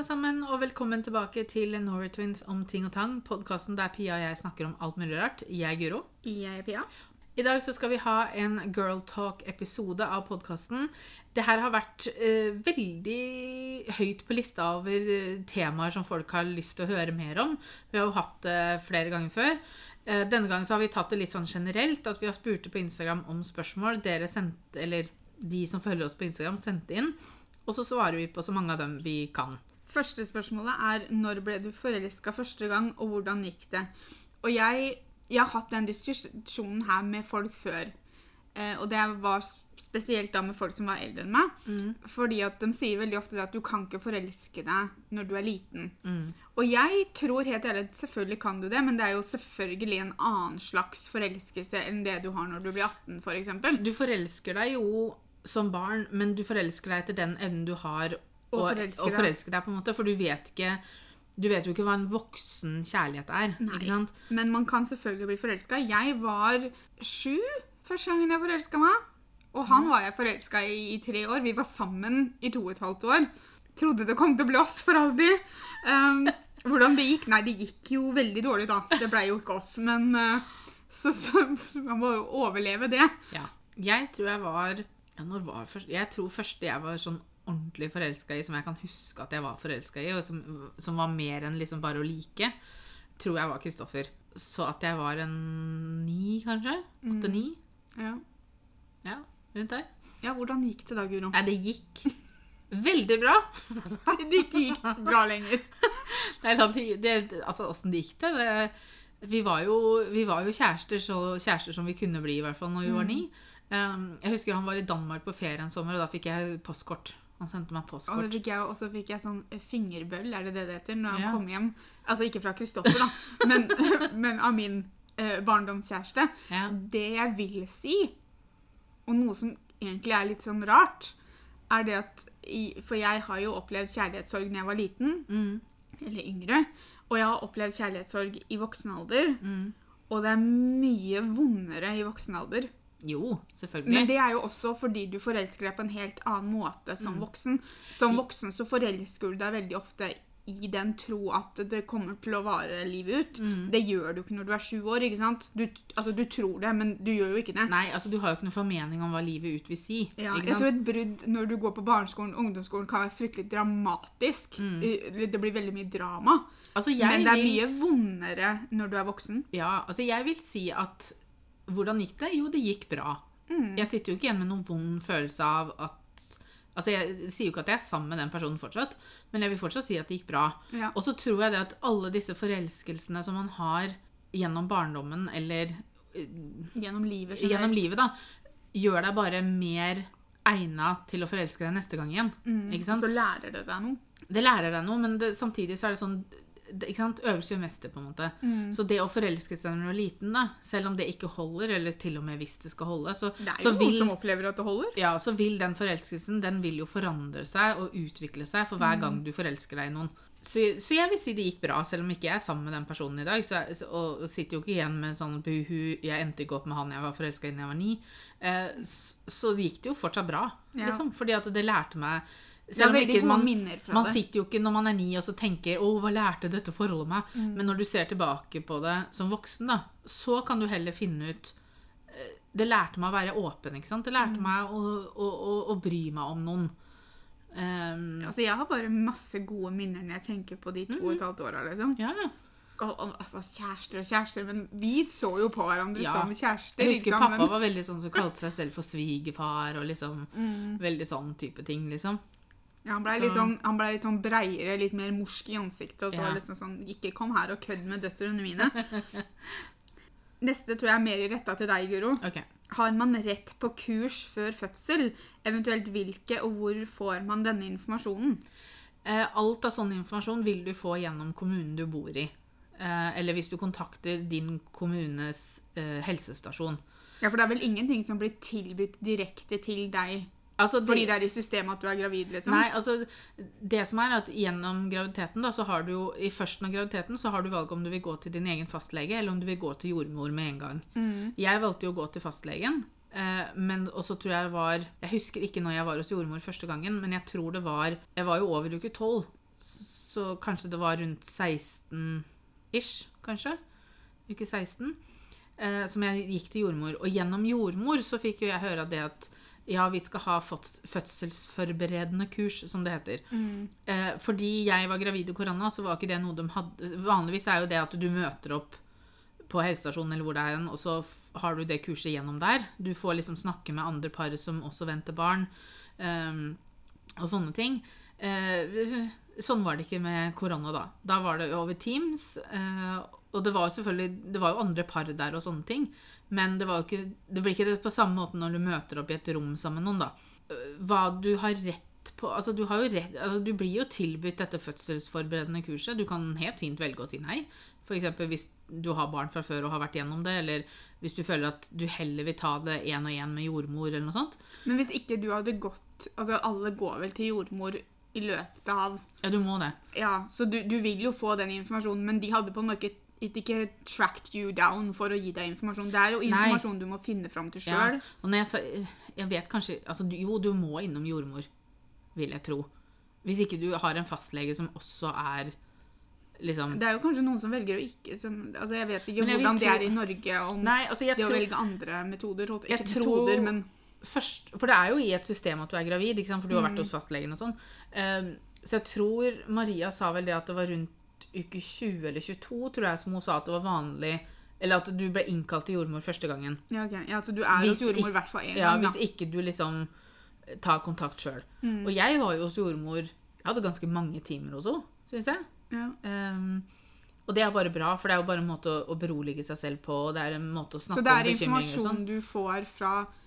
alle sammen, og velkommen tilbake til Norway Twins om ting og tang. Podkasten der Pia og jeg snakker om alt mulig rart. Jeg er Guro. Jeg er Pia. I dag så skal vi ha en Girl Talk-episode av podkasten. Det her har vært eh, veldig høyt på lista over eh, temaer som folk har lyst til å høre mer om. Vi har jo hatt det flere ganger før. Eh, denne gangen så har vi tatt det litt sånn generelt, at vi har spurt på Instagram om spørsmål dere sendte, eller de som følger oss på Instagram, sendte inn. Og så svarer vi på så mange av dem vi kan. Første spørsmålet er når ble du forelska første gang, og hvordan gikk det? Og jeg, jeg har hatt den diskusjonen her med folk før. Eh, og det var spesielt da med folk som var eldre enn meg. Fordi at de sier veldig ofte at du kan ikke forelske deg når du er liten. Og jeg tror helt ærlig selvfølgelig kan du det, men det er jo selvfølgelig en annen slags forelskelse enn det du har når du blir 18, f.eks. Du forelsker deg jo som barn, men du forelsker deg etter den evnen du har Å forelske og forelske deg, på en måte. For du vet ikke du vet jo ikke hva en voksen kjærlighet er. Nei. ikke sant? Men man kan selvfølgelig bli forelska. Jeg var sju første gangen jeg forelska meg. Og han var jeg forelska i i tre år. Vi var sammen i to og et halvt år. Trodde det kom til å bli oss for alltid. Um, hvordan det gikk? Nei, det gikk jo veldig dårlig, da. Det blei jo ikke oss. Men uh, så, så, så man må jo overleve det. Ja. Jeg tror jeg var ja, når var først, Jeg tror første jeg var sånn ordentlig forelska i, som jeg kan huske at jeg var forelska i, og som, som var mer enn liksom bare å like, tror jeg var Kristoffer. Så at jeg var en ni, kanskje? Åtte-ni? Ja. Ja, rundt der. ja, hvordan gikk det da, Guro? Nei, det gikk veldig bra. Det ikke gikk bra lenger. Nei, da, det, altså, åssen det gikk det, det vi, var jo, vi var jo kjærester, så kjærester som vi kunne bli, i hvert fall når vi var ni. Um, jeg husker han var i Danmark på ferie en sommer, og da fikk jeg postkort. Han sendte meg Og, det fikk jeg, og så fikk jeg sånn fingerbøll, er det det det heter, når han Ja. kom hjem. Altså ikke fra Kristoffer, da, men, men av min eh, barndomskjæreste. Ja. Det jeg vil si, og noe som egentlig er litt sånn rart, er det at For jeg har jo opplevd kjærlighetssorg da jeg var liten, Mm, eller yngre. Og jeg har opplevd kjærlighetssorg i voksen alder. mm. Og det er mye vondere i voksen alder. Jo, selvfølgelig. Men det er jo også fordi du forelsker deg på en helt annen måte som voksen. Som voksen så forelsker du deg veldig ofte i den tro at det kommer til å vare livet ut. Det gjør du ikke når du er sju år. ikke sant? Du, altså, du tror det, men du gjør jo ikke det. Nei, altså Du har jo ikke noe formening om hva livet ut vil si. Ja, jeg tror et brudd når du går på barneskolen og ungdomsskolen kan være fryktelig dramatisk. Mm. Det blir veldig mye drama. Altså, Men det er vil, mye vondere når du er voksen. Ja, altså jeg vil si at Hvordan gikk det? Jo, det gikk bra. Mm. Jeg sitter jo ikke igjen med noen vond følelse av at Altså, Jeg sier jo ikke at jeg er sammen med den personen fortsatt, men jeg vil fortsatt si at det gikk bra. Ja. Og så tror jeg det at alle disse forelskelsene som man har gjennom barndommen eller eh, Gjennom livet. gjennom livet, da, gjør deg bare mer egna til å forelske deg neste gang igjen. Mm. Ikke sant? Så lærer det deg noe. Det lærer deg noe, men det, samtidig så er det sånn ikke sant? Øvelse gjør mester, på en måte. Mm. Så det å forelske seg når du er liten, da, selv om det ikke holder, eller til og med hvis det skal holde, så, Det er jo vil, noen som opplever at det holder. ja, så vil den forelskelsen den vil jo forandre seg og utvikle seg for hver Mm. gang du forelsker deg i noen. Så, så jeg vil si det gikk bra, selv om ikke jeg er sammen med den personen i dag. Så jeg, så, og sitter jo ikke igjen med sånn buhu, jeg endte ikke opp med han jeg var forelska i da jeg var ni. Eh, så, så gikk det jo fortsatt bra, Ja. liksom. Fordi at det lærte meg selv om ikke man, man sitter jo ikke når man er ni og så tenker 'Å, hva lærte dette forholdet meg?' Mm. Men når du ser tilbake på det som voksen, da, så kan du heller finne ut eh, Det lærte meg å være åpen, ikke sant? Det lærte Mm. meg å, å, å, å bry meg om noen. Um, Altså, jeg har bare masse gode minner når jeg tenker på de to og et halvt åra. Liksom. ja, ja. Og, og, altså, kjærester og kjærester, men vi så jo på hverandre Ja. som kjærester. Jeg husker pappa var veldig sånn som kalte seg selv for svigerfar, og liksom Mm. Veldig sånn type ting, liksom. Ja, han blei litt, sånn, ble litt sånn breiere, litt mer morsk i ansiktet. Og så Ja. liksom sånn Ikke kom her og kødd med døtrene mine. Neste tror jeg er mer retta til deg, Guro. Okay. Har man rett på kurs før fødsel? Eventuelt hvilke, og hvor får man denne informasjonen? Eh, alt av sånn informasjon vil du få gjennom kommunen du bor i. Eh, eller hvis du kontakter din kommunes eh, helsestasjon. Ja, For det er vel ingenting som blir tilbudt direkte til deg Altså, fordi det er i systemet at du er gravid, liksom? Nei, altså Det som er at gjennom graviditeten, da, så har du jo i førsten av graviditeten så har du valget om du vil gå til din egen fastlege, eller om du vil gå til jordmor med en gang. Mm. Jeg valgte jo å gå til fastlegen. Eh, men også tror jeg det var Jeg husker ikke når jeg var hos jordmor første gangen, men jeg tror det var Jeg var jo over uke tolv. så kanskje det var rundt 16-ish, kanskje. Uke 16. Eh, som jeg gikk til jordmor. Og gjennom jordmor så fikk jo jeg høre det at ja, vi skal ha føds- fødselsforberedende kurs, som det heter. Eh, fordi jeg var gravid i korona, så var ikke det noe de hadde Vanligvis er jo det at du møter opp på helsestasjonen eller hvor det er, hen, og så har du det kurset gjennom der. Du får liksom snakke med andre par som også venter barn, eh, og sånne ting. Eh, sånn var det ikke med korona da. Da var det over Teams, eh, og det var selvfølgelig Det var jo andre par der og sånne ting, men det, var ikke, det blir ikke det på samme måte når du møter opp i et rom sammen med noen, da. Eh, Hva du har rett på Altså, du har jo rett altså, Du blir jo tilbudt dette fødselsforberedende kurset. Du kan helt fint velge å si nei. F.eks. hvis du har barn fra før og har vært gjennom det, eller hvis du føler at du heller vil ta det én og én med jordmor, eller noe sånt. Men hvis ikke du hadde gått Altså, alle går vel til jordmor i løpet av Ja, du må det. Ja, så du, du vil jo få den informasjonen, men de hadde på en måte ikke, ikke tracked you down for å gi deg informasjon. Det er jo Nei. informasjon du må finne fram til sjøl. Ja. Jeg Jeg vet kanskje altså, Jo, du må innom jordmor, vil jeg tro. Hvis ikke du har en fastlege som også er liksom Det er jo kanskje noen som velger å ikke som, altså Jeg vet ikke jeg hvordan hvordan det er i Norge om Nei, altså, det det å velge andre metoder. Ikke Jeg tror- metoder, men først, For det er jo i et system at du er gravid, for du har vært Mm. hos fastlegen og sånn. Um, så jeg tror Maria sa vel det at det var rundt uke 20 eller 22, tror jeg, som hun sa at det var vanlig Eller at du ble innkalt til jordmor første gangen. ja, okay. ja, så du er hos jordmor i hvert fall én Ja, gang. Hvis ikke du liksom tar kontakt sjøl. Mm. Og jeg var jo hos jordmor Jeg hadde ganske mange timer hos henne, syns jeg. Ja. Um, og det er bare bra, for det er jo bare en måte å, å berolige seg selv på. Og det er en måte å snakke om bekymringer. Så det er informasjon du får fra eh,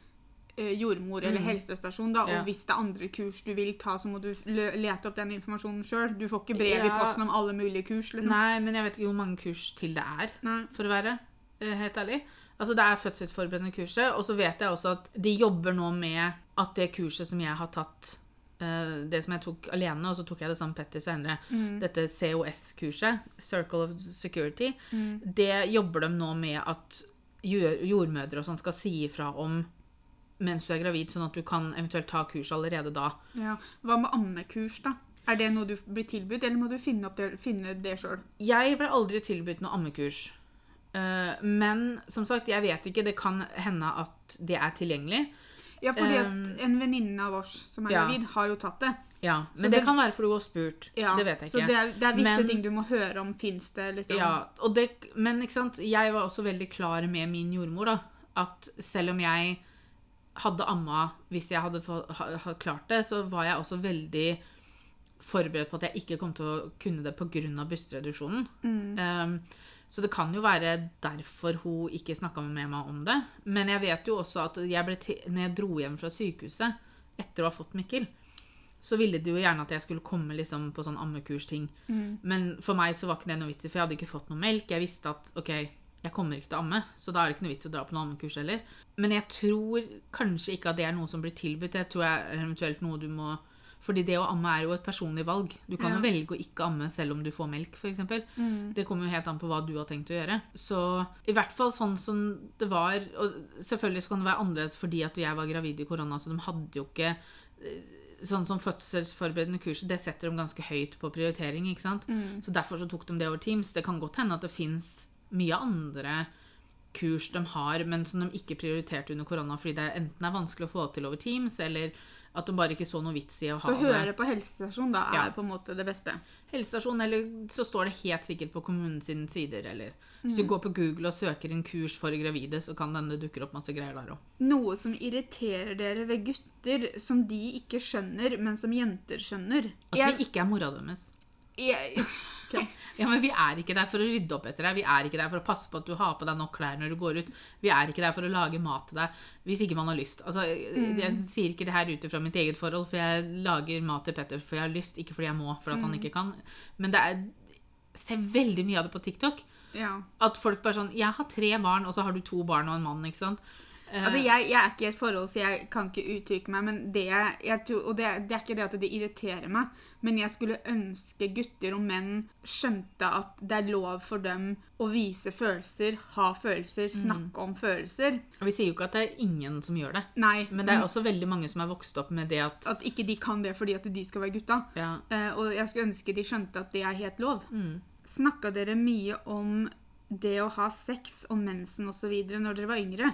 jordmor eller Mm. helsestasjon, da, og Ja. hvis det er andre kurs du vil ta, så må du lete opp den informasjonen sjøl. Du får ikke brev i posten om alle mulige kurs. Liksom. Nei, men jeg vet ikke hvor mange kurs til det er, Nei. for å være eh, helt ærlig. Altså, det er fødselsforberedende kurset, og så vet jeg også at de jobber nå med at det kurset som jeg har tatt eh, det som jeg tok alene, og så tok jeg det sammen med Petter senere, Mm. dette COS-kurset, Circle of Security, Mm. det jobber de nå med at jordmødre og sånn skal si ifra om mens du er gravid, sånn at du kan eventuelt ta kurs allerede da. Ja. Hva med ammekurs, da? Er det noe du blir tilbudt, eller må du finne, opp det, finne det sjøl? Jeg ble aldri tilbudt noe ammekurs. Eh, men som sagt, jeg vet ikke. Det kan hende at det er tilgjengelig. Ja, fordi Um, at en venninne av oss som er ja. gravid, har jo tatt det. Ja, Men det, det- kan være fordi du har spurt. Ja, Det vet jeg Så ikke. det er, det er visse Men- ting du må høre om. Fins det liksom Ja, men ikke sant? jeg var også veldig klar med min jordmor. da, At selv om jeg hadde amma hvis jeg hadde klart det, så var jeg også veldig forberedt på at jeg ikke kom til å kunne det pga. brystreduksjonen. Mm. Um, så det kan jo være derfor hun ikke snakka med meg om det. Men jeg vet jo også at jeg når jeg dro hjem fra sykehuset etter å ha fått Mikkel, så ville de jo gjerne at jeg skulle komme liksom på sånn ammekursting. Mm. Men for meg så var ikke det noe vits i, for jeg hadde ikke fått noe melk. Jeg visste at ok, jeg kommer ikke til å amme, så da er det ikke noe vits å dra på noe ammekurs heller. Men jeg tror kanskje ikke at det er noe som blir tilbudt. Jeg tror jeg er eventuelt noe du må Fordi det å amme er jo et personlig valg. Du kan Ja. jo velge å ikke amme selv om du får melk, f.eks. Mm. Det kommer jo helt an på hva du har tenkt å gjøre. Så i hvert fall sånn som det var Og selvfølgelig så kan det være annerledes fordi at jeg var gravid i korona, så de hadde jo ikke eh, Sånn som fødselsforberedende kurs, det setter de ganske høyt på prioritering. ikke sant? Mm. Så derfor så tok de det over Teams. Det kan godt hende at det fins mye andre kurs de har, men som de ikke prioriterte under korona fordi det enten er vanskelig å få til over Teams, eller at de bare ikke så noe vits i å ha det. Så det. høre på helsestasjon da er Ja. på en måte det beste. helsestasjon, eller så står det helt sikkert på kommunens sider. Eller hvis Mm. du går på Google og søker inn kurs for gravide, så kan denne dukker opp masse greier der òg. Noe som irriterer dere ved gutter, som de ikke skjønner, men som jenter skjønner. At vi ikke er mora deres. jeg, ok. Ja, men Vi er ikke der for å rydde opp etter deg. Vi er ikke der for å passe på at du har på deg nok klær når du går ut. Vi er ikke der for å lage mat til deg hvis ikke man har lyst. Altså, Mm. Jeg sier ikke det her ut fra mitt eget forhold, for jeg lager mat til Petter for jeg har lyst, ikke fordi jeg må, for at Mm. han ikke kan. Men det er ser veldig mye av det på TikTok. Ja. At folk bare sånn Jeg har tre barn, og så har du to barn og en mann, ikke sant? Eh, Altså, jeg, jeg er ikke i et forhold, så jeg kan ikke uttrykke meg, men det, jeg, tror, og det, det er ikke det at det irriterer meg, men jeg skulle ønske gutter og menn skjønte at det er lov for dem å vise følelser, ha følelser, snakke om følelser. og vi sier jo ikke at det er ingen som gjør det. Nei, Men det er også veldig mange som er vokst opp med det at at ikke de kan det fordi at de skal være gutta. ja, Uh, og jeg skulle ønske de skjønte at det er helt lov. mm, Snakka dere mye om det å ha sex og mensen osv. når dere var yngre?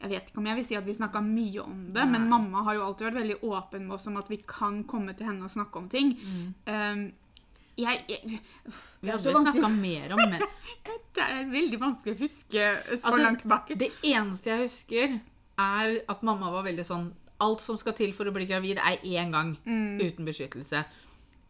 Jeg vet ikke om jeg vil si at vi snakka mye om det, men mamma har jo alltid vært veldig åpen med oss om at vi kan komme til henne og snakke om ting. mm. Um, jeg, jeg, Vi har aldri snakka mer om men det er veldig vanskelig å huske så Altså, langt tilbake. Det eneste jeg husker, er at mamma var veldig sånn Alt som skal til for å bli gravid, er én gang Mm. uten beskyttelse.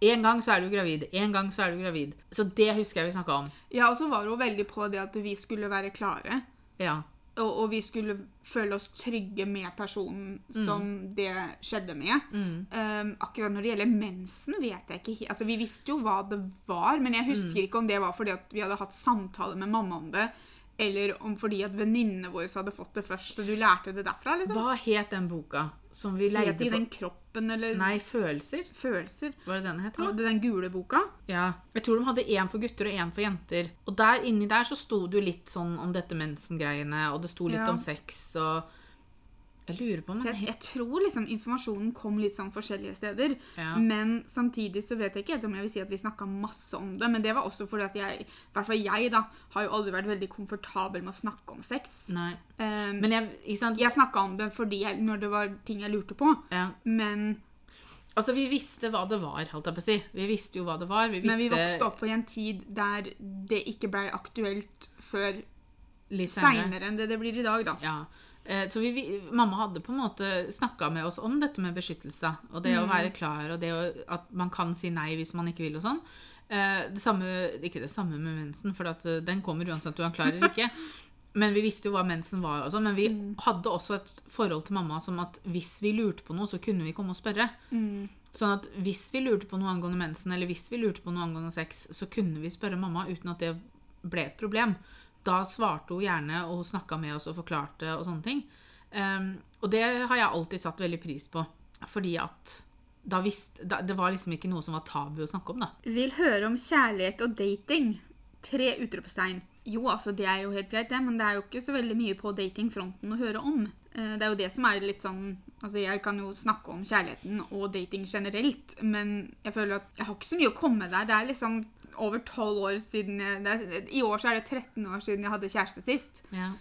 En gang så er du gravid. En gang så er du gravid. Så det husker jeg vi snakka om. Ja, og så var hun veldig på det at vi skulle være klare. Ja. Og, og vi skulle føle oss trygge med personen som det skjedde med. Mm. Um, akkurat når det gjelder mensen, vet jeg ikke Altså, Vi visste jo hva det var, men jeg husker ikke om det var fordi at vi hadde hatt samtale med mamma om det, eller om fordi at venninnene våre hadde fått det først, og du lærte det derfra. liksom. Hva het den boka som vi leide i den kroppen eller Nei, Følelser. følelser? Var det den het? Ja, den gule boka? Ja. Jeg tror de hadde én for gutter og én for jenter. Og der inni der så sto det jo litt sånn om dette mensengreiene, og det sto litt Ja. om sex og Jeg lurer på om jeg, jeg tror liksom informasjonen kom litt sånn forskjellige steder. ja. Men samtidig så vet jeg ikke om jeg vil si at vi snakka masse om det. Men det var også fordi at jeg, i hvert fall jeg, da, har jo aldri vært veldig komfortabel med å snakke om sex. Nei. Um, Men jeg, ikke jeg snakka om det fordi jeg, når det var ting jeg lurte på. Ja. Men, Altså, vi visste hva det var, holdt jeg på å si. Vi visste jo hva det var. Vi visste men vi vokste opp i en tid der det ikke blei aktuelt før seinere enn det det blir i dag, da. Ja. Eh, Så vi, mamma hadde på en måte snakka med oss om dette med beskyttelse. Og det å være klar, og det å, at man kan si nei hvis man ikke vil og sånn. Eh, Det samme, ikke det samme med mensen, for at eh, den kommer uansett du er klar eller ikke. Men vi visste jo hva mensen var. og sånn, Men vi hadde også et forhold til mamma som at hvis vi lurte på noe, så kunne vi komme og spørre. Mm. Sånn at hvis vi lurte på noe angående mensen, eller hvis vi lurte på noe angående sex, så kunne vi spørre mamma uten at det ble et problem. Da svarte hun gjerne, og hun snakka med oss og forklarte og sånne ting. Um, og det har jeg alltid satt veldig pris på, fordi at da visste, da, det var liksom ikke noe som var tabu å snakke om, da. Vil høre om kjærlighet og dating. Tre utropstegn. Jo, altså det er jo helt greit, det, men det er jo ikke så veldig mye på datingfronten å høre om. Eh, Det er jo det som er litt sånn Altså, jeg kan jo snakke om kjærligheten og dating generelt, men jeg føler at jeg har ikke så mye å komme der. Det er liksom over tolv år siden jeg, det I år så er det 13 år siden jeg hadde kjæreste sist. Ja.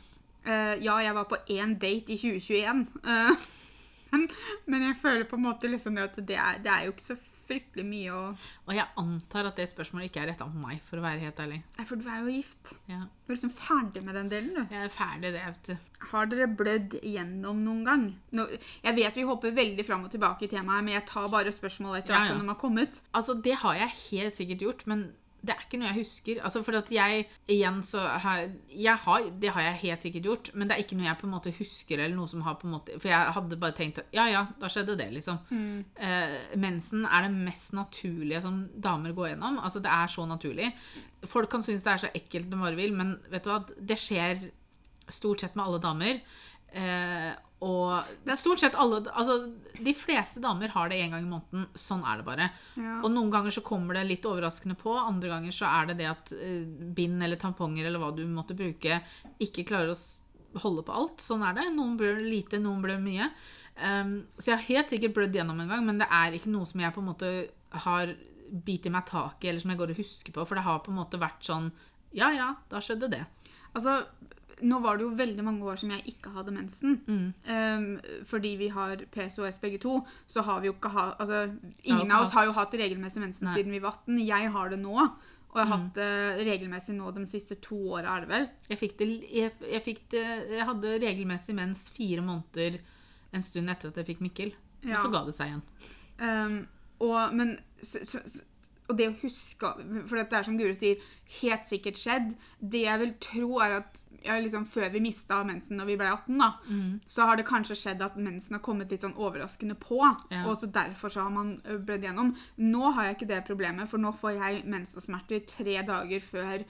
uh, ja, jeg var på én date i 2021. Uh, men, men jeg føler på en måte liksom det at det er, det er jo ikke så fryktelig mye å Og jeg antar at det spørsmålet ikke er retta mot meg, for å være helt ærlig. Nei, for du er jo gift. Ja. Du er liksom ferdig med den delen, du. Jeg er ferdig, det, vet du. Har dere blødd gjennom noen gang? Nå, jeg vet vi hopper veldig fram og tilbake i temaet, men jeg tar bare spørsmålet etter Ja, hvert ja. som de har kommet. Altså, det har jeg helt sikkert gjort, men det er ikke noe jeg husker. Altså, for at jeg, igjen så har, jeg har, Det har jeg helt sikkert gjort, men det er ikke noe jeg på en måte husker, eller noe som har på en måte For jeg hadde bare tenkt at ja, ja, da skjedde det, liksom. Eh, mensen er det mest naturlige som damer går gjennom. Altså, det er så naturlig. Folk kan synes det er så ekkelt de bare vil, men vet du hva, det skjer stort sett med alle damer. Eh, og stort sett alle Altså, de fleste damer har det en gang i måneden. Sånn er det bare. Ja. Og noen ganger så kommer det litt overraskende på, andre ganger så er det det at eh, bind eller tamponger eller hva du måtte bruke, ikke klarer å holde på alt. Sånn er det. Noen blør lite, noen blør mye. Um, så jeg har helt sikkert blødd gjennom en gang, men det er ikke noe som jeg på en måte har bitt i meg tak i, eller som jeg går og husker på, for det har på en måte vært sånn Ja, ja, da skjedde det. Altså, nå var det jo veldig mange år som jeg ikke hadde mensen. Mm. Um, fordi vi har PCOS begge to, så har vi jo ikke hatt altså, Ingen av oss har jo hatt regelmessig mensen Nei. siden vi var 18. Jeg har det nå. Og jeg har hatt det regelmessig nå de siste to åra, er det vel? Jeg fikk det, jeg, jeg fikk det Jeg hadde regelmessig mens fire måneder en stund etter at jeg fikk Mikkel. Ja. Og så ga det seg igjen. Um, og, men, så, så- og det å huske For det er som Guri sier, helt sikkert skjedd. Det jeg vil tro, er at ja, liksom, før vi mista mensen når vi ble 18, da, Mm. så har det kanskje skjedd at mensen har kommet litt sånn overraskende på. Ja. Og så derfor så har man ø, blødd gjennom. Nå har jeg ikke det problemet, for nå får jeg mensensmerter tre dager før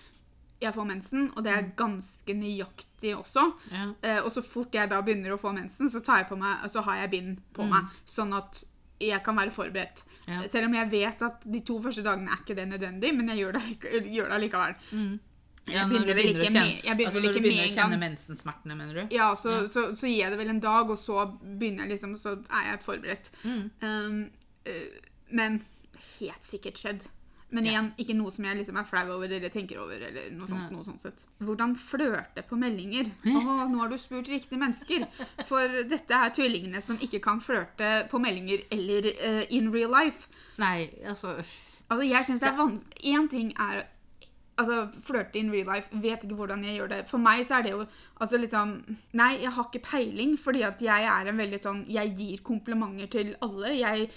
jeg får mensen, og det er ganske nøyaktig også. Ja. Eh, og så fort jeg da begynner å få mensen, så, tar jeg på meg, så har jeg bind på meg, sånn at jeg kan være forberedt. Ja. Selv om jeg vet at de to første dagene er ikke det nødvendig, men jeg gjør det, gjør det allikevel. Ja, Jeg begynner vel ikke med- jeg begynner altså, når du begynner å kjenne mensensmertene, mener du? Ja, så, så, så gir jeg det vel en dag, og så begynner jeg liksom, så er jeg forberedt. Mm. Um, eh, men helt sikkert skjedd. Men Ja. igjen, ikke noe som jeg liksom er flau over eller tenker over. eller noe sånt, noe sånt sett. Hvordan flørte på meldinger? Åh, nå har du spurt riktige mennesker. For dette er tvillingene som ikke kan flørte på meldinger eller uh, in real life. Nei, altså Altså, jeg synes det er vanskelig Én ting er Altså, flørte in real life. Vet ikke hvordan jeg gjør det. For meg så er det jo altså liksom Nei, jeg har ikke peiling, fordi at jeg er en veldig sånn Jeg gir komplimenter til alle. Jeg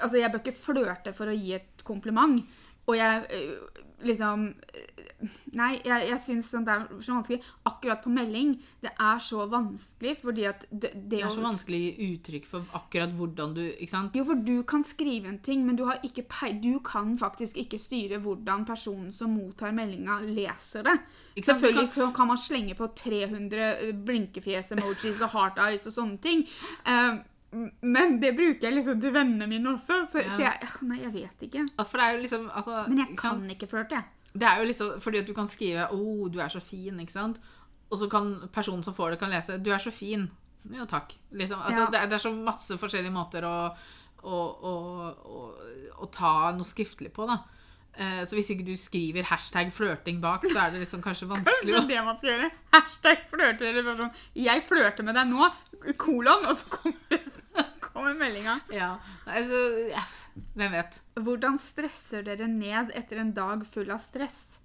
Altså, jeg bør ikke flørte for å gi et kompliment. Og jeg eh, liksom eh, Nei, jeg, jeg syns sånn det er så vanskelig. Akkurat på melding. Det er så vanskelig fordi at det, det, Det er så vanskelig uttrykk for akkurat hvordan du Ikke sant? jo, for du kan skrive en ting, men du, har ikke pei du kan faktisk ikke styre hvordan personen som mottar meldinga, leser det. Selvfølgelig kan... kan man slenge på 300 blinkefjes-emojis og heart eyes og sånne ting. Eh, men det bruker jeg liksom til vennene mine også. Så, Ja. så jeg «Åh, Nei, jeg vet ikke. Jo liksom altså, Men jeg kan ikke flørte, jeg. Det er jo liksom fordi at du kan skrive 'Å, oh, du er så fin', ikke sant? Og så kan personen som får det, kan lese 'Du er så fin'. Ja, takk. Liksom, altså, Ja. det, er, det er så masse forskjellige måter å, å, å, å, ta noe skriftlig på, da. Eh, så hvis ikke du skriver hashtag 'flørting' bak, så er det liksom kanskje vanskelig. Kanskje det man skal gjøre. Hashtag flørter. Eller bare sånn 'Jeg flørter med deg nå', kolon, og så kommer, kommer meldinga. Ja. Altså, ja. Hvem vet. Hvordan stresser dere ned etter en dag full av stress?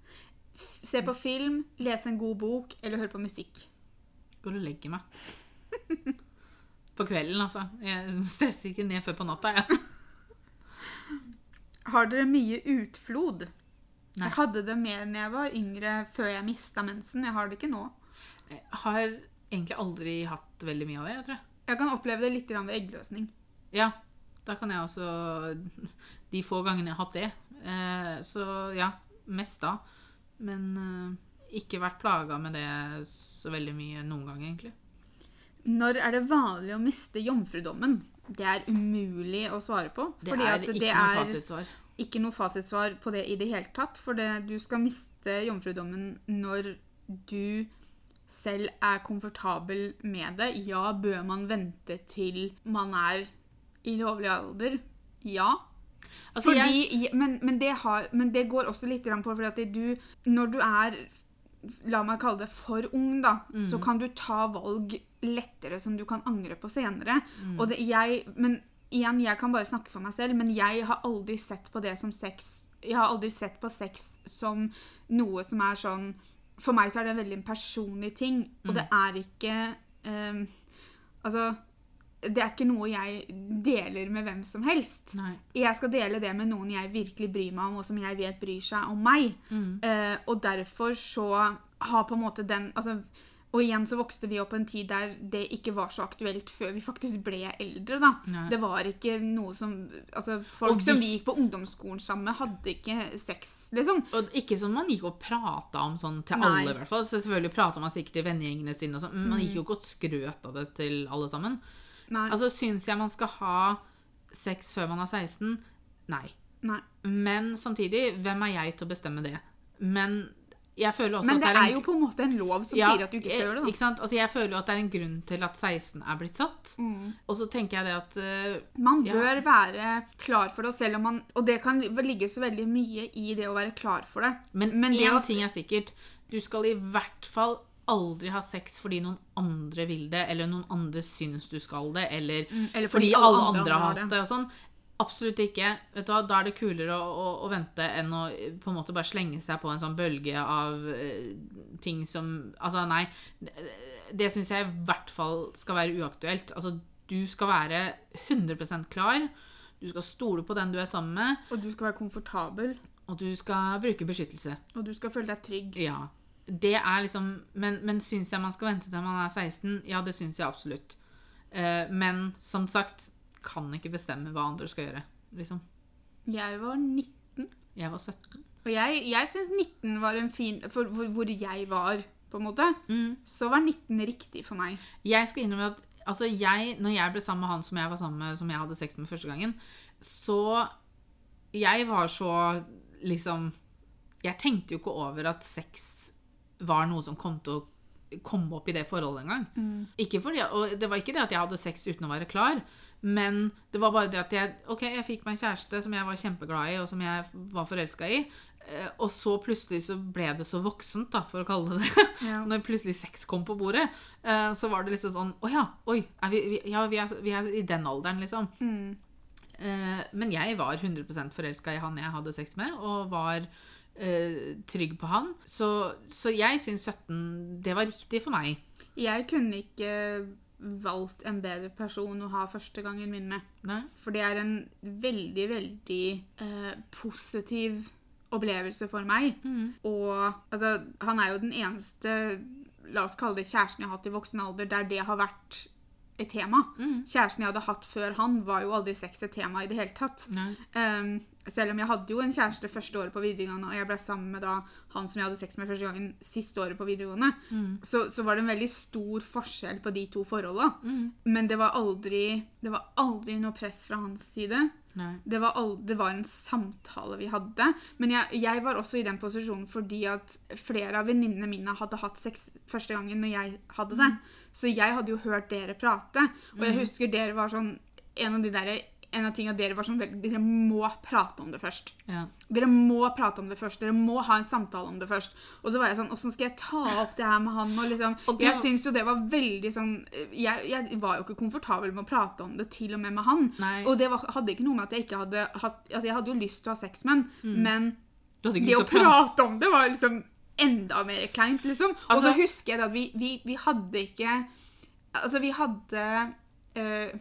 Se på film, lese en god bok eller høre på musikk. Går og legger meg. På kvelden, altså. Jeg stresser ikke ned før på natta, jeg. Har dere mye utflod? Nei. Jeg hadde det mer da jeg var yngre, før jeg mista mensen. Jeg har det ikke nå. Jeg har egentlig aldri hatt veldig mye av det, jeg tror jeg. Jeg kan oppleve det litt ved eggløsning. Ja, da kan jeg også De få gangene jeg har hatt det. Eh, så ja, mest da. Men eh, ikke vært plaga med det så veldig mye noen gang, egentlig. Når er det vanlig å miste jomfrudommen? Det er umulig å svare på. Det fordi er at ikke det noe er fasitsvar. ikke noe fasitsvar på det i det hele tatt. For det, du skal miste jomfrudommen når du selv er komfortabel med det. Ja, bør man vente til man er i lovlig alder? Ja. Altså, jeg, men, men, det har, men det går også litt på fordi at du Når du er La meg kalle det for ung, da, Mm. så kan du ta valg lettere som du kan angre på senere. Mm. Og det, jeg, men igjen, jeg kan bare snakke for meg selv, men jeg har aldri sett på det som sex Jeg har aldri sett på sex som noe som er sånn For meg så er det veldig en personlig ting, og Mm. det er ikke um, Altså det er ikke noe jeg deler med hvem som helst. Nei. Jeg skal dele det med noen jeg virkelig bryr meg om, og som jeg vet bryr seg om meg. Mm. Uh, og derfor så har på en måte den altså, Og igjen så vokste vi opp en tid der det ikke var så aktuelt før vi faktisk ble eldre. da. Nei. Det var ikke noe som altså folk Folk som vi gikk på ungdomsskolen sammen med, hadde ikke sex, liksom. Og ikke sånn man gikk og prata om sånn til Nei. alle, i hvert fall. Så selvfølgelig prata man sikkert til vennegjengene sine og sånn, men man gikk jo ikke og skrøt av det til alle sammen. Nei. Altså, syns jeg man skal ha sex før man er 16? Nei. nei. Men samtidig, hvem er jeg til å bestemme det? Men Men det en er jo på en måte en lov som Ja, sier at du ikke skal eh, gjøre det. Ikke sant? Altså, jeg føler jo at det er en grunn til at 16 er blitt satt. Mm. Og så tenker jeg det at uh, Man Ja. bør være klar for det, selv om man Og det kan ligge så veldig mye i det å være klar for det. Men Men det én ting er sikkert. Du skal i hvert fall aldri ha sex fordi noen andre vil det, eller noen andre syns du skal det, eller, Mm, eller fordi, alle andre, har hatt det. og sånn. Absolutt ikke. Vet du hva, Da er det kulere å, å, å vente enn å på en måte bare slenge seg på en sånn bølge av uh, ting som Altså, nei. Det, det syns jeg i hvert fall skal være uaktuelt. Altså, du skal være 100% klar. Du skal stole på den du er sammen med, Og du skal være komfortabel, og du skal bruke beskyttelse. og du skal føle deg trygg. Ja. Det er liksom Men, men syns jeg man skal vente til man er 16? Ja, det syns jeg absolutt. Uh, men som sagt, kan ikke bestemme hva andre skal gjøre. Liksom. Jeg var 19. Jeg var 17. Og jeg, jeg syns 19 var en fin For hvor, hvor jeg var, på en måte, Mm. så var 19 riktig for meg. Jeg skal innrømme at altså jeg, når jeg ble sammen med han som jeg var sammen med, som jeg hadde sex med første gangen, så Jeg var så liksom Jeg tenkte jo ikke over at sex var noe som kom til å komme opp i det forholdet engang. Ikke fordi, og det var ikke det at jeg hadde sex uten å være klar, men det var bare det at jeg Ok, jeg fikk meg en kjæreste som jeg var kjempeglad i, og som jeg var forelska i. eh, Og så plutselig så ble det så voksent, da, for å kalle det det. Ja. Når plutselig sex kom på bordet, eh, så var det liksom sånn Å ja, oi, vi, vi, ja, vi, er, vi er i den alderen, liksom. Mm. Eh, men jeg var 100 forelska i han jeg hadde sex med, og var trygg på han. Så, så jeg syns 17 Det var riktig for meg. Jeg kunne ikke valgt en bedre person å ha første gangen min med. Nei? For det er en veldig, veldig eh, positiv opplevelse for meg. Mm. Og altså, han er jo den eneste, la oss kalle det kjæresten jeg har hatt i voksen alder, der det har vært et tema. Mm. Kjæresten jeg hadde hatt før han, var jo aldri sex et tema i det hele tatt. Um, selv om jeg hadde jo en kjæreste første året på videregående, og jeg ble sammen med da han som jeg hadde sex med første gangen siste året på videregående, Mm. så, så var det en veldig stor forskjell på de to forholda. Mm. Men det var aldri, det var aldri noe press fra hans side. Det var, aldri, det var en samtale vi hadde. Men jeg, jeg var også i den posisjonen fordi at flere av venninnene mine hadde hatt sex første gangen når jeg hadde det. Så jeg hadde jo hørt dere prate. Og jeg husker dere var sånn En av de der, en av tingene dere var sånn Dere må prate om det først. Ja. Dere må prate om det først. Dere må ha en samtale om det først. Og så var jeg sånn Åssen skal jeg ta opp det her med han? Og liksom, Og det jeg syns jo det var veldig sånn jeg, jeg var jo ikke komfortabel med å prate om det, til og med med han. Nei. Og det var, hadde ikke noe med at jeg ikke hadde hatt Altså, jeg hadde jo lyst til å ha sex med mm. men det å prate. om det var liksom enda mer kleint, liksom. og Altså- så husker jeg at vi, vi, vi hadde ikke Altså, vi hadde eh,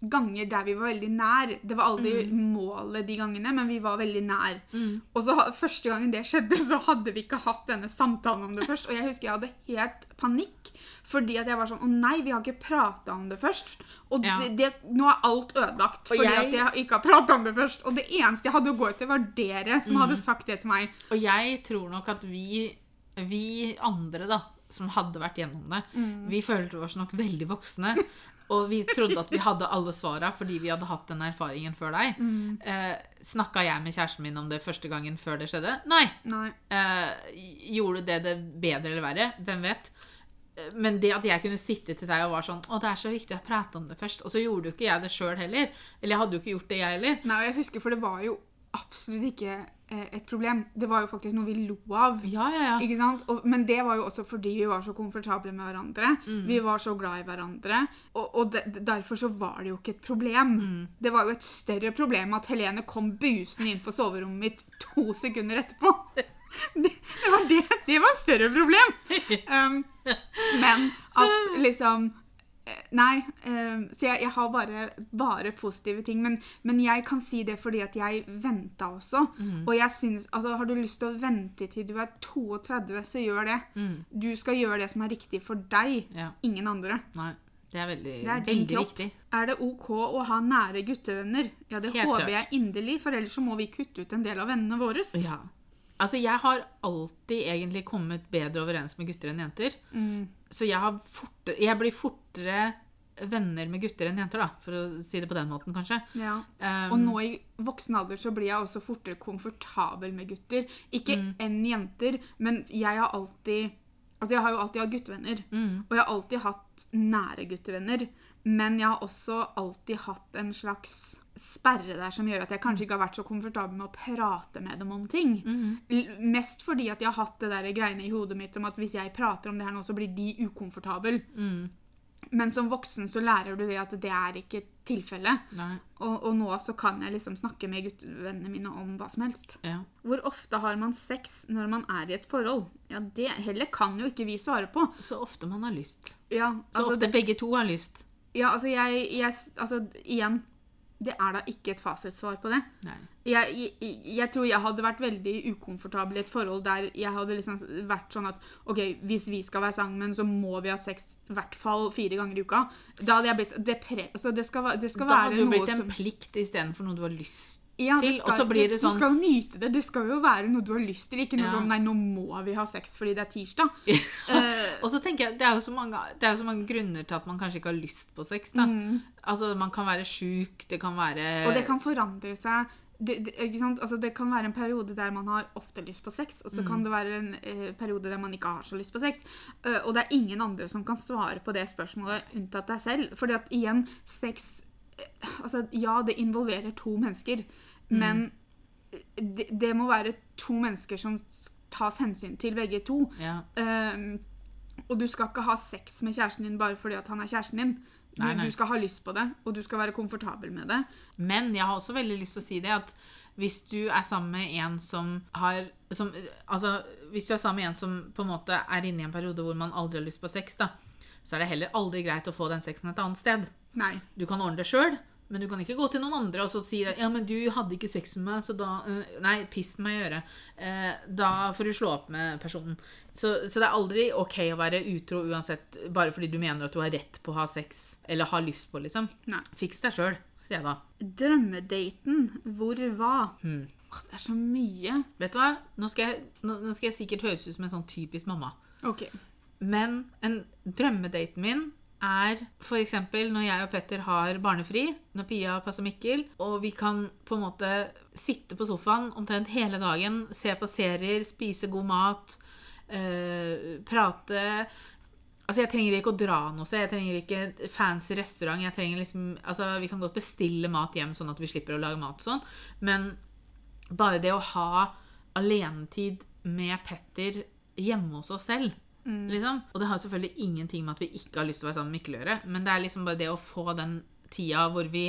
ganger der vi var veldig nær. Det var aldri målet de gangene, men vi var veldig nær. Mm. Og så første gangen det skjedde, så hadde vi ikke hatt denne samtalen om det først. Og jeg husker jeg hadde helt panikk, fordi at jeg var sånn Å nei, vi har ikke prata om det først. Og Ja. det, det, nå er alt ødelagt fordi jeg- at jeg ikke har prata om det først. Og det eneste jeg hadde å gå etter, var dere som hadde sagt det til meg. Og jeg tror nok at vi, vi andre, da, som hadde vært gjennom det, vi følte oss nok veldig voksne. Og vi trodde at vi hadde alle svara fordi vi hadde hatt den erfaringen før deg. Eh, Snakka jeg med kjæresten min om det første gangen før det skjedde? Nei. Nei. Eh, gjorde det det bedre eller verre? Hvem vet? Eh, Men det at jeg kunne sitte til deg og var sånn Å, det er så viktig å prate om det først. Og så gjorde jo ikke jeg det sjøl heller. Eller jeg hadde jo ikke gjort det, jeg heller. Nei, og jeg husker, for det var jo absolutt ikke et problem. Det var jo faktisk noe vi lo av. Ja, ja, ja. Ikke sant? Og, men det var jo også fordi vi var så komfortable med hverandre. Mm. Vi var så glad i hverandre. Og, og de, derfor så var det jo ikke et problem. Mm. Det var jo et større problem at Helene kom busende inn på soverommet mitt to sekunder etterpå. Det, det, var, det, det var et større problem. Um, men at liksom eh, Nei. eh, så jeg, jeg har bare, bare positive ting. Men, men jeg kan si det fordi at jeg venta også. Og jeg synes, altså Har du lyst til å vente til du er 32, så gjør det. Mm. Du skal gjøre det som er riktig for deg, ja. ingen andre. Nei. Det er veldig, Det er veldig viktig. Er det OK å ha nære guttevenner? Ja, det Helt håper klart. jeg inderlig, for ellers så må vi kutte ut en del av vennene våre. Ja. Altså, jeg har alltid egentlig kommet bedre overens med gutter enn jenter. Mm. Så jeg, har fortere, jeg blir fortere venner med gutter enn jenter, da, for å si det på den måten, kanskje. Ja. Um, Og nå i voksen alder så blir jeg også fortere komfortabel med gutter. Ikke Mm. enn jenter, men jeg har alltid Altså, jeg har jo alltid hatt guttevenner. mm, Og jeg har alltid hatt nære guttevenner. Men jeg har også alltid hatt en slags sperre der som gjør at jeg kanskje ikke har vært så komfortabel med å prate med dem om ting. mm, Mest fordi at jeg har hatt det der greiene i hodet mitt om at hvis jeg prater om det her nå, så blir de ukomfortable. mm, Men som voksen så lærer du det at det er ikke tilfellet. Og, og nå så kan jeg liksom snakke med guttevennene mine om hva som helst. ja. Hvor ofte har man sex når man er i et forhold? Ja, Det heller kan jo ikke vi svare på. Så ofte man har lyst. Ja, Så ofte ofte begge to har lyst. ja, altså jeg, jeg Altså, igjen. Det er da ikke et fasitsvar på det. Jeg, jeg, jeg tror jeg hadde vært veldig ukomfortabel i et forhold der jeg hadde liksom vært sånn at OK, hvis vi skal være sammen, så må vi ha sex i hvert fall fire ganger i uka. Da hadde jeg blitt depre... Altså, det skal, det skal Da være hadde det jo noe blitt en som plikt istedenfor noe du har lyst Ja, til, skal, og så blir det Du sånn skal jo nyte det. Det skal jo være noe du har lyst til. Ikke noe Ja. sånn 'nei, nå må vi ha sex fordi det er tirsdag'. uh, Og så tenker jeg, Det er mange, det er jo så mange grunner til at man kanskje ikke har lyst på sex. da. Altså, Man kan være sjuk, det kan være og det kan forandre seg. Det, det? Altså, det kan være en periode der man har ofte lyst på sex, og så Mm. kan det være en eh, periode der man ikke har så lyst på sex. Uh, og det er ingen andre som kan svare på det spørsmålet unntatt deg selv. Fordi at igjen, sex eh, Altså, ja, det involverer to mennesker, Mm. men det, det må være to mennesker som tas hensyn til, begge to. ja. Um, og du skal ikke ha sex med kjæresten din bare fordi at han er kjæresten din. Du, Nei, nei. du skal ha lyst på det, og du skal være komfortabel med det. Men jeg har også veldig lyst til å si det at hvis du er sammen med en som har som, Altså, hvis du er sammen med en som på en måte er inne i en periode hvor man aldri har lyst på sex, da, så er det heller aldri greit å få den sexen et annet sted. Nei. Du kan ordne det sjøl, men du kan ikke gå til noen andre og så si at, ja, men du hadde ikke sex med meg, så da eh, Nei, piss meg i øret. Eh, da får du slå opp med personen. Så, så det er aldri ok å være utro uansett, bare fordi du mener at du har rett på å ha sex, eller har lyst på, liksom. Nei. Fiks deg sjøl, sier jeg da. Drømmedaten. Hvor hva? Hmm. Åh, det er så mye. Vet du hva? Nå skal, jeg, nå, nå skal jeg sikkert høres ut som en sånn typisk mamma. OK. Men en drømmedaten min er f.eks. når jeg og Petter har barnefri, når Pia passer Mikkel, og vi kan på en måte sitte på sofaen omtrent hele dagen, se på serier, spise god mat, eh, prate Altså, jeg trenger ikke å dra noe sted. Jeg trenger ikke fancy restaurant. Jeg trenger liksom, altså, Vi kan godt bestille mat hjem, sånn at vi slipper å lage mat og sånn. Men bare det å ha alenetid med Petter hjemme hos oss selv liksom. Og det har selvfølgelig ingenting med at vi ikke har lyst til å være sammen med Mikkel å gjøre, men det er liksom bare det å få den tida hvor vi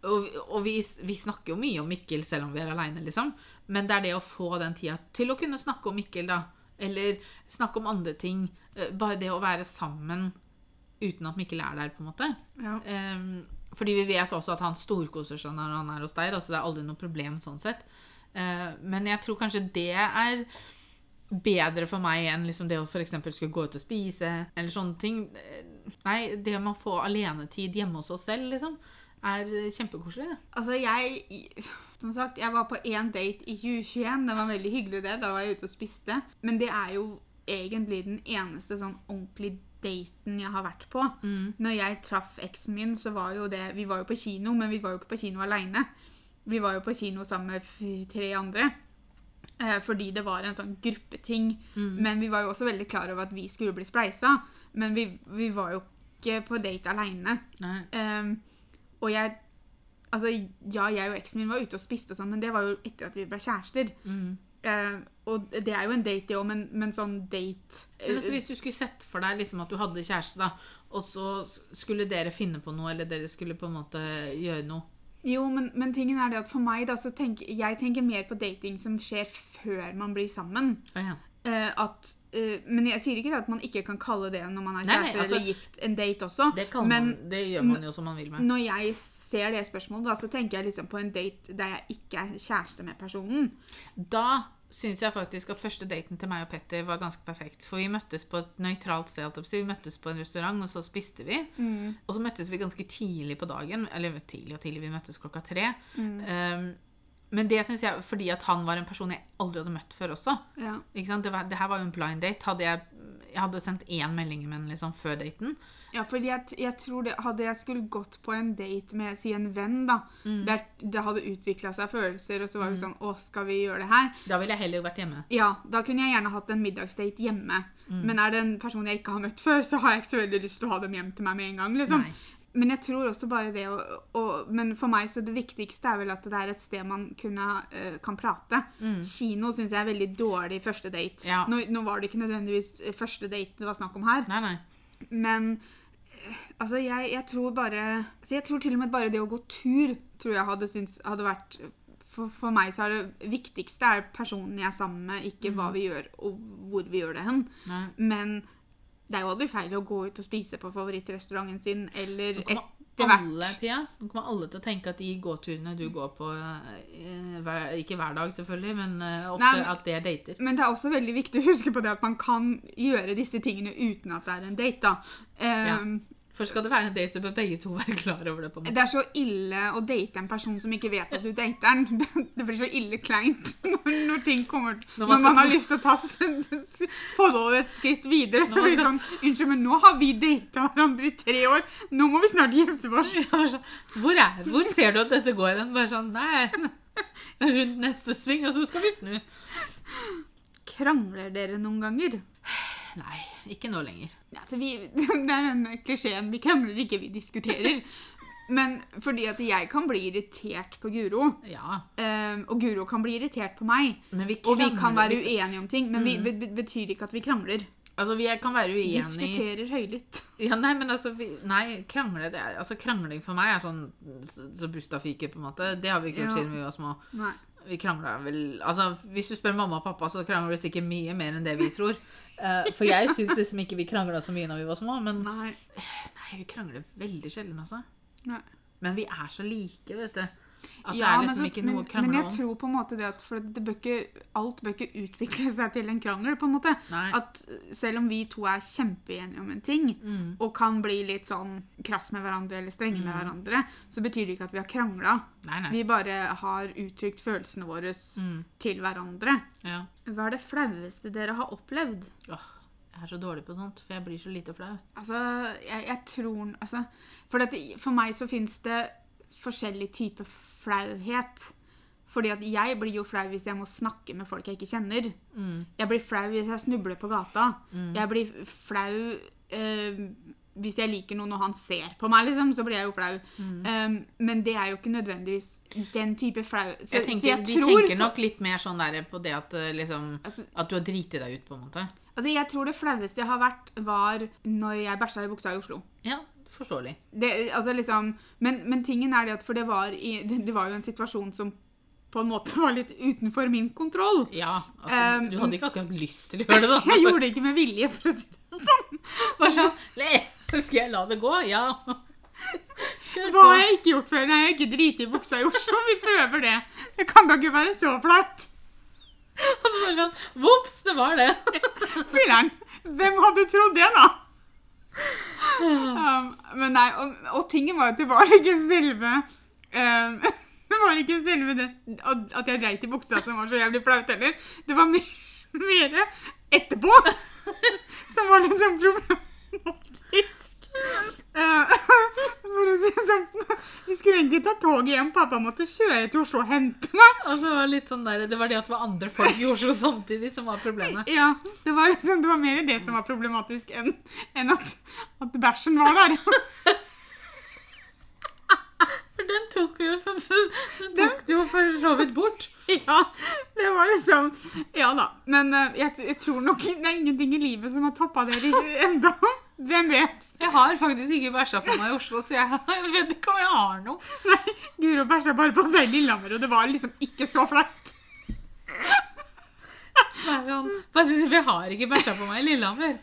Og, og vi, vi snakker jo mye om Mikkel selv om vi er aleine, liksom. Men det er det å få den tida til å kunne snakke om Mikkel, da. Eller snakke om andre ting. Eh, Bare det å være sammen uten at Mikkel er der, på en måte. Ja. Um, fordi vi vet også at han storkoser seg når han er hos deg. Altså det er aldri noe problem sånn sett. Uh, men jeg tror kanskje det er bedre for meg enn liksom det å f.eks. skulle gå ut og spise, eller sånne ting. Nei, det med å få alenetid hjemme hos oss selv, liksom, er kjempekoselig. Altså, jeg Som sagt, jeg var på én date i 2021. Det var veldig hyggelig, det. Da var jeg ute og spiste. Men det er jo egentlig den eneste sånn ordentlige daten jeg har vært på. Når jeg traff eksen min, så var jo det Vi var jo på kino, men vi var jo ikke på kino aleine. Vi var jo på kino sammen med tre andre. Eh, fordi det var en sånn gruppeting. Men vi var jo også veldig klar over at vi skulle bli spleisa. Men vi, vi var jo ikke på date aleine. Ehm, og jeg Altså, ja, jeg og eksen min var ute og spiste og sånn, men det var jo etter at vi ble kjærester. Mm. Uh, og det er jo en date, det òg, men, men sånn date Men altså, hvis du skulle sett for deg liksom at du hadde kjæreste, da, og så skulle dere finne på noe, eller dere skulle på en måte gjøre noe Jo, men, men tingen er det at for meg, da, så tenker jeg tenker mer på dating som skjer før man blir sammen. Oh, ja. Uh, at, uh, men jeg sier ikke at man ikke kan kalle det når man er nei, altså- eller gift, en date også. Det, men man, det gjør man jo som man vil med. når jeg ser det spørsmålet, da, så tenker jeg liksom på en date der jeg ikke er kjæreste med personen. Da syns jeg faktisk at første daten til meg og Petter var ganske perfekt. For vi møttes på et nøytralt sted. Vi møttes på en restaurant, og så spiste vi. Og så møttes vi ganske tidlig på dagen. Eller tidlig og tidlig, vi møttes klokka tre. Um, men det syns jeg fordi at han var en person jeg aldri hadde møtt før også. Ja. Det, var, det her var jo en blind date. Hadde jeg, jeg hadde sendt én melding med henne liksom, før daten. Ja, fordi jeg, jeg tror det, Hadde jeg skulle gått på en date med si en venn, da, der det hadde utvikla seg følelser, og så var vi sånn Å, skal vi gjøre det her? Da ville jeg heller vært hjemme. Ja, da kunne jeg gjerne hatt en middagsdate hjemme. Men er det en person jeg ikke har møtt før, så har jeg ikke så veldig lyst til å ha dem hjem til meg med en gang. liksom. Nei. Men jeg tror også bare det å, å Men for meg så det viktigste er vel at det er et sted man kunne, uh, kan prate. Kino syns jeg er veldig dårlig første date. Ja. Nå, nå var det ikke nødvendigvis første date det var snakk om her. Nei, nei. Men altså, jeg, jeg tror bare altså, Jeg tror til og med bare det å gå tur tror jeg hadde, syntes, hadde vært for, for meg så er det viktigste er personen jeg er sammen med, ikke hva vi gjør og hvor vi gjør det hen. nei. Men det er jo aldri feil å gå ut og spise på favorittrestauranten sin, eller kommer etter hvert alle, Pia, nå kommer alle til å tenke at de gåturene du går på eh, hver, Ikke hver dag, selvfølgelig, men eh, ofte Nei, men- at det er dater. Men det er også veldig viktig å huske på det at man kan gjøre disse tingene uten at det er en date. da. Ja. For skal det være en date, så bør begge to være klar over det. på måte. Det er så ille å date en person som ikke vet at du dater den. Det, blir så ille kleint når, når ting kommer Når Når man man, har lyst til å ta forholdet et skritt videre, så blir det sånn Unnskyld, men nå har vi data hverandre i tre år. Nå må vi snart gifte oss. Sånn, hvor, er, hvor ser du at dette går hen? Bare sånn Nei. Rundt neste sving, og så skal vi snu. Krangler dere noen ganger? Nei, ikke nå lenger. Altså, vi, det er den klisjeen 'vi krangler ikke, vi diskuterer'. Men fordi at jeg kan bli irritert på Guro, Ja. eh, og Guro kan bli irritert på meg. Men vi Og vi kan være uenige om ting, men vi, Mm. det betyr ikke at vi krangler. Altså, vi kan være uenige Diskuterer høylytt. Ja, nei, men altså, vi, nei, krangle, det er, altså, krangling for meg er sånn så, så bustafiker, på en måte. Det har vi ikke gjort Ja. siden vi var små. Nei. Vi krangla vel Altså, hvis du spør mamma og pappa, så krangler vi sikkert mye mer enn det vi tror. Eh, for jeg syns liksom ikke vi krangla så mye når vi var små, men Nei. nei, vi krangler veldig sjelden, altså. Nei. Men vi er så like, vet du. At det Ja, er men liksom så- ikke noe å Men jeg tror på en måte det at det bør ikke, alt bør ikke utvikle seg til en krangel. på en måte. Nei. At selv om vi to er kjempeenige om en ting, Mm. og kan bli litt sånn krass med hverandre eller strenge med hverandre, så betyr det ikke at vi har krangla. Vi bare har uttrykt følelsene våre Mm. til hverandre. Ja. Hva er det flaueste dere har opplevd? Åh, jeg er så dårlig på sånt, for jeg blir så lite flau. Altså, jeg, jeg tror altså, for, dette, for meg så fins det forskjellig type flauhet. Fordi at jeg blir jo flau hvis jeg må snakke med folk jeg ikke kjenner. Mm. Jeg blir flau hvis jeg snubler på gata. Mm. Jeg blir flau eh, hvis jeg liker noen og han ser på meg, liksom, så blir jeg jo flau. Mm. Um, men det er jo ikke nødvendigvis den type flau. Så, Jeg tenker, så jeg de tror tenker nok litt mer sånn der på det at eh, liksom Altså- At du har driti deg ut, på en måte. Altså, jeg tror det flaueste jeg har vært, var når jeg bæsja i buksa i Oslo. Ja, forståelig. Det, altså liksom, men, men tingen er det at for det var, i, det, det var jo en situasjon som på en måte var litt utenfor min kontroll. Ja, altså, Um, du hadde ikke akkurat lyst til å gjøre det, da. Jeg gjorde det ikke med vilje, for å si det sånn. Bare sånn, «Le, Skal jeg la det gå? Ja. Kjør Hva har jeg ikke gjort før? Nei, jeg har ikke driti i buksa i Oslo. Vi prøver det. Det kan da ikke være så flaut. Og så bare sånn Vops, det var det. Filler'n. Hvem hadde trodd det, da? Um, men nei, og, og tingen var at det var ikke selve um, Det var ikke selve det at jeg dreit i buksa som var så jævlig flaut heller. Det var mer, mer etterpå som var sånn problematisk. Uh, for å si det sånn, vi skulle egentlig ta toget hjem. Pappa måtte kjøre til Oslo og hente meg. Og så var det litt sånn der, det var det at det var andre folk i Oslo samtidig som var problemet. Ja, det var, liksom, det var mer det som var problematisk enn enn at, at bæsjen var der. For den tok jo så, den tok du jo for så vidt bort. Ja, det var liksom Ja da. Men eh, jeg, jeg tror nok det er ingenting i livet som har toppa det ennå. Hvem vet? Jeg har faktisk ikke bæsja på meg i Oslo, så jeg, jeg vet ikke om jeg har noe. Nei, Guro bæsja bare på seg i Lillehammer, og det var liksom ikke så flaut. Sånn, jeg, har ikke bæsja på meg i Lillehammer.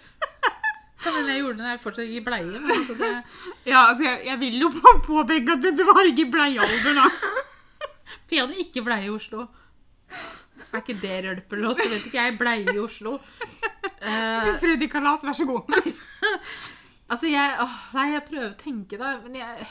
Ja, men jeg gjorde det når jeg fortsatt gikk i bleie. Men altså det, Ja, altså, jeg, jeg vil jo på- påpeke at det var ikke bleiealder, da. for jeg hadde ikke bleie i Oslo. Er ikke det rølpelåt? Jeg vet ikke, jeg bleie i Oslo. Uh, Freddy Kalas, vær så god. altså, jeg, åh, nei, jeg prøver å tenke da, men jeg,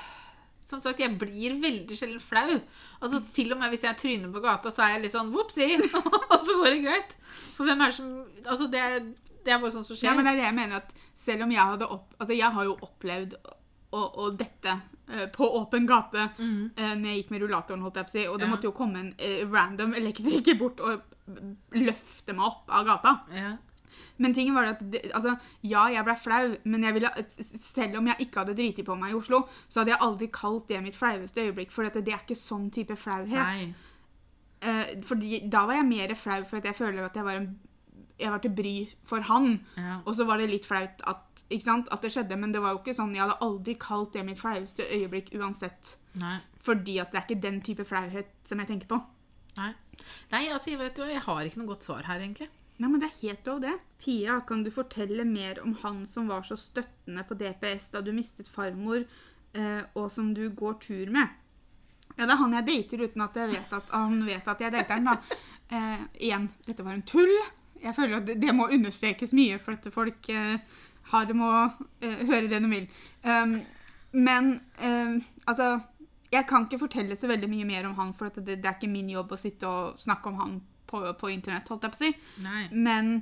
som sagt, jeg blir veldig sjelden flau. Altså, til og med hvis jeg tryner på gata, så er jeg litt sånn, whoopsie, og så går det greit. For hvem er det som, altså, det, er- det er bare sånn som skjer. Ja, men det er det jeg mener at selv om jeg hadde opp... Altså, jeg har jo opplevd å, å dette på åpen gate Mm. eh, når jeg gikk med rullatoren, holdt jeg på å si, og det Ja. måtte jo komme en eh, random elektriker bort og løfte meg opp av gata. Ja. Men tingen var at det, altså, ja, jeg ble flau, men jeg ville, selv om jeg ikke hadde driti på meg i Oslo, så hadde jeg aldri kalt det mitt flaueste øyeblikk, for det er ikke sånn type flauhet. Nei. Eh, fordi da var jeg mer flau for at jeg føler at jeg var, en, jeg var til bry for han. Ja. Og så var det litt flaut at, sant, at det skjedde, men det var jo ikke sånn, jeg hadde aldri kalt det mitt flaueste øyeblikk uansett. Nei. Fordi at det er ikke den type flauhet som jeg tenker på. Nei. Nei, altså, jeg vet jo, jeg har ikke noe godt svar her, egentlig. Nei, men det er helt lov det. Pia, kan du fortelle mer om han som var så støttende på DPS da du mistet farmor, eh, og som du går tur med? Ja, det er han jeg dater uten at jeg vet at han vet at jeg dater han, da. Eh, igjen, dette var en tull. Jeg føler at det, må understrekes mye, for at folk eh, Har det med å eh, høre det de vil. Um, men um, altså Jeg kan ikke fortelle så veldig mye mer om han, for at det, det er ikke min jobb å sitte og snakke om han på, på internett, holdt jeg på å si. Nei. Men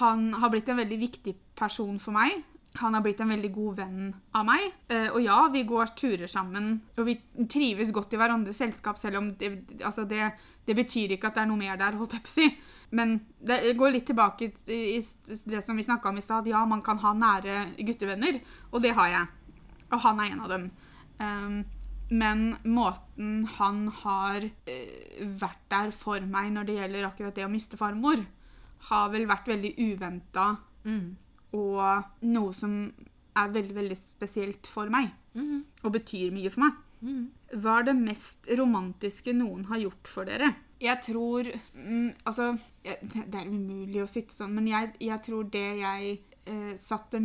han har blitt en veldig viktig person for meg. Han har blitt en veldig god venn av meg. Eh, og ja, vi går turer sammen, og vi trives godt i hverandres selskap, selv om det, altså det, det betyr ikke at det er noe mer der, holdt jeg på å si. Men det går litt tilbake i det som vi snakka om i stad. Ja, man kan ha nære guttevenner, og det har jeg. Og han er en av dem. Um, men måten han har eh, vært der for meg når det gjelder akkurat det å miste farmor, har vel vært veldig uventa Mm. Og noe som er veldig, veldig spesielt for meg. Mhm. Og betyr mye for meg. Mhm. Hva er det mest romantiske noen har gjort for dere? Jeg tror mm, Altså, jeg, det er umulig å sitte sånn, men jeg, jeg tror det jeg eh, satte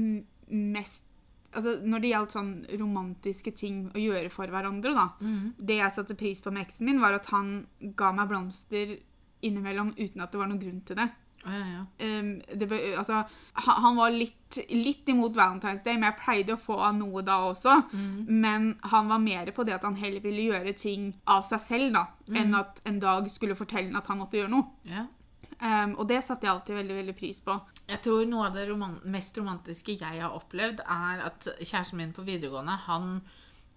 mest Altså, når det gjaldt sånn romantiske ting å gjøre for hverandre, da. Mhm. Det jeg satte pris på med eksen min, var at han ga meg blomster innimellom uten at det var noen grunn til det. Å, ja, ja. Um, det altså, han, han var litt, litt imot Valentine's Day, men jeg pleide å få av noe da også. Men han var mer på det at han heller ville gjøre ting av seg selv, da, enn at en dag skulle fortelle at han måtte gjøre noe. ja. Um, og det satte jeg alltid veldig veldig pris på. Jeg tror noe av det roman mest romantiske jeg har opplevd, er at kjæresten min på videregående, han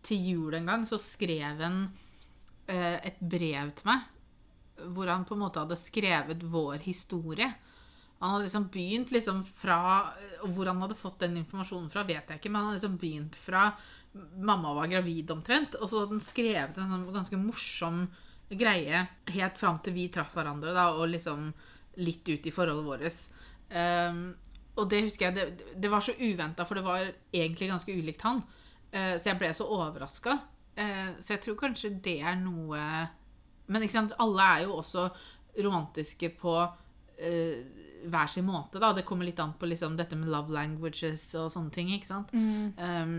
til jul en gang, så skrev han uh, et brev til meg, hvor han på en måte hadde skrevet vår historie. Han hadde liksom begynt liksom fra Hvor han hadde fått den informasjonen fra, vet jeg ikke, men han hadde liksom begynt fra mamma var gravid omtrent, og så hadde han skrevet en sånn ganske morsom greie helt fram til vi traff hverandre, da, og liksom litt ut i forholdet vårt. Um, og det husker jeg, det, det var så uventa, for det var egentlig ganske ulikt han. Uh, så jeg ble så overraska. så jeg tror kanskje det er noe Men alle er jo også romantiske på uh, hver sin måte. da. Det kommer litt an på liksom, dette med love languages og sånne ting. ikke sant? Um,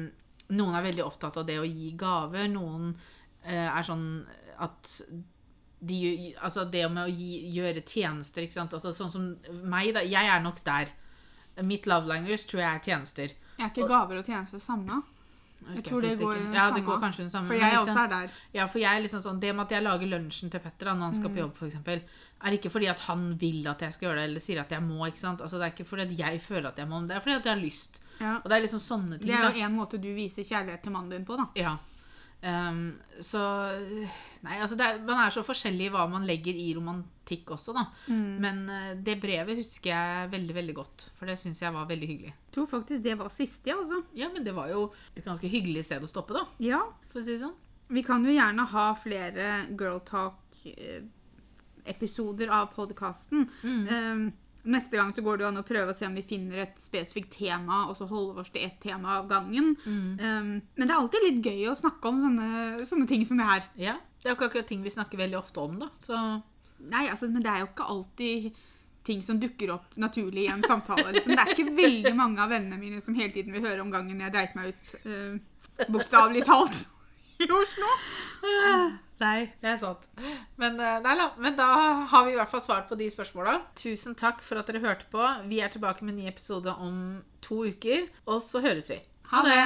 noen er veldig opptatt av det å gi gaver. Noen uh, er sånn at de, altså det med å gi, gjøre tjenester, ikke sant. Altså, sånn som meg, da. Jeg er nok der. Mitt love language tror jeg er tjenester. Er ikke gaver og tjenester samme? Husker Jeg tror det går den Ja, det går kanskje den samme. For jeg liksom, også er der. Ja, for jeg er liksom sånn, Det med at jeg lager lunsjen til Petter da, når han skal Mm. på jobb, for eksempel, er ikke fordi at han vil at jeg skal gjøre det, eller sier at jeg må. ikke sant? Altså, Det er ikke fordi at jeg føler at jeg må, det er fordi at jeg har lyst. Ja. Og det er liksom sånne ting. Det er jo en måte du viser kjærlighet til mannen din på, da. Ja. Ehm, så Nei, altså er, Man er så forskjellig i hva man legger i romantikk også, da. Mm. Men uh, det brevet husker jeg veldig veldig godt, for det syns jeg var veldig hyggelig. Jeg tror faktisk det var siste, ja altså. Ja, men det var jo et ganske hyggelig sted å stoppe, da, Ja. for å si det sånn. Vi kan jo gjerne ha flere Girl Talk-episoder av podkasten. Mm. Neste gang så går det jo an å prøve å se om vi finner et spesifikt tema, og så holde oss til ett tema av gangen. Mm. Um, men det er alltid litt gøy å snakke om sånne, sånne ting som det her. Ja, Det er jo ikke akkurat ting vi snakker veldig ofte om, da. Så Nei, altså, men det er jo ikke alltid ting som dukker opp naturlig i en samtale. Liksom. Det er ikke veldig mange av vennene mine som hele tiden vil høre om gangen jeg dreit meg ut, uh, bokstavelig talt, i Oslo. Nei, det er sant. Men, eh, nei, da, men da har vi i hvert fall svart på de spørsmåla. Tusen takk for at dere hørte på. Vi er tilbake med en ny episode om to uker, og så høres vi. Ha det!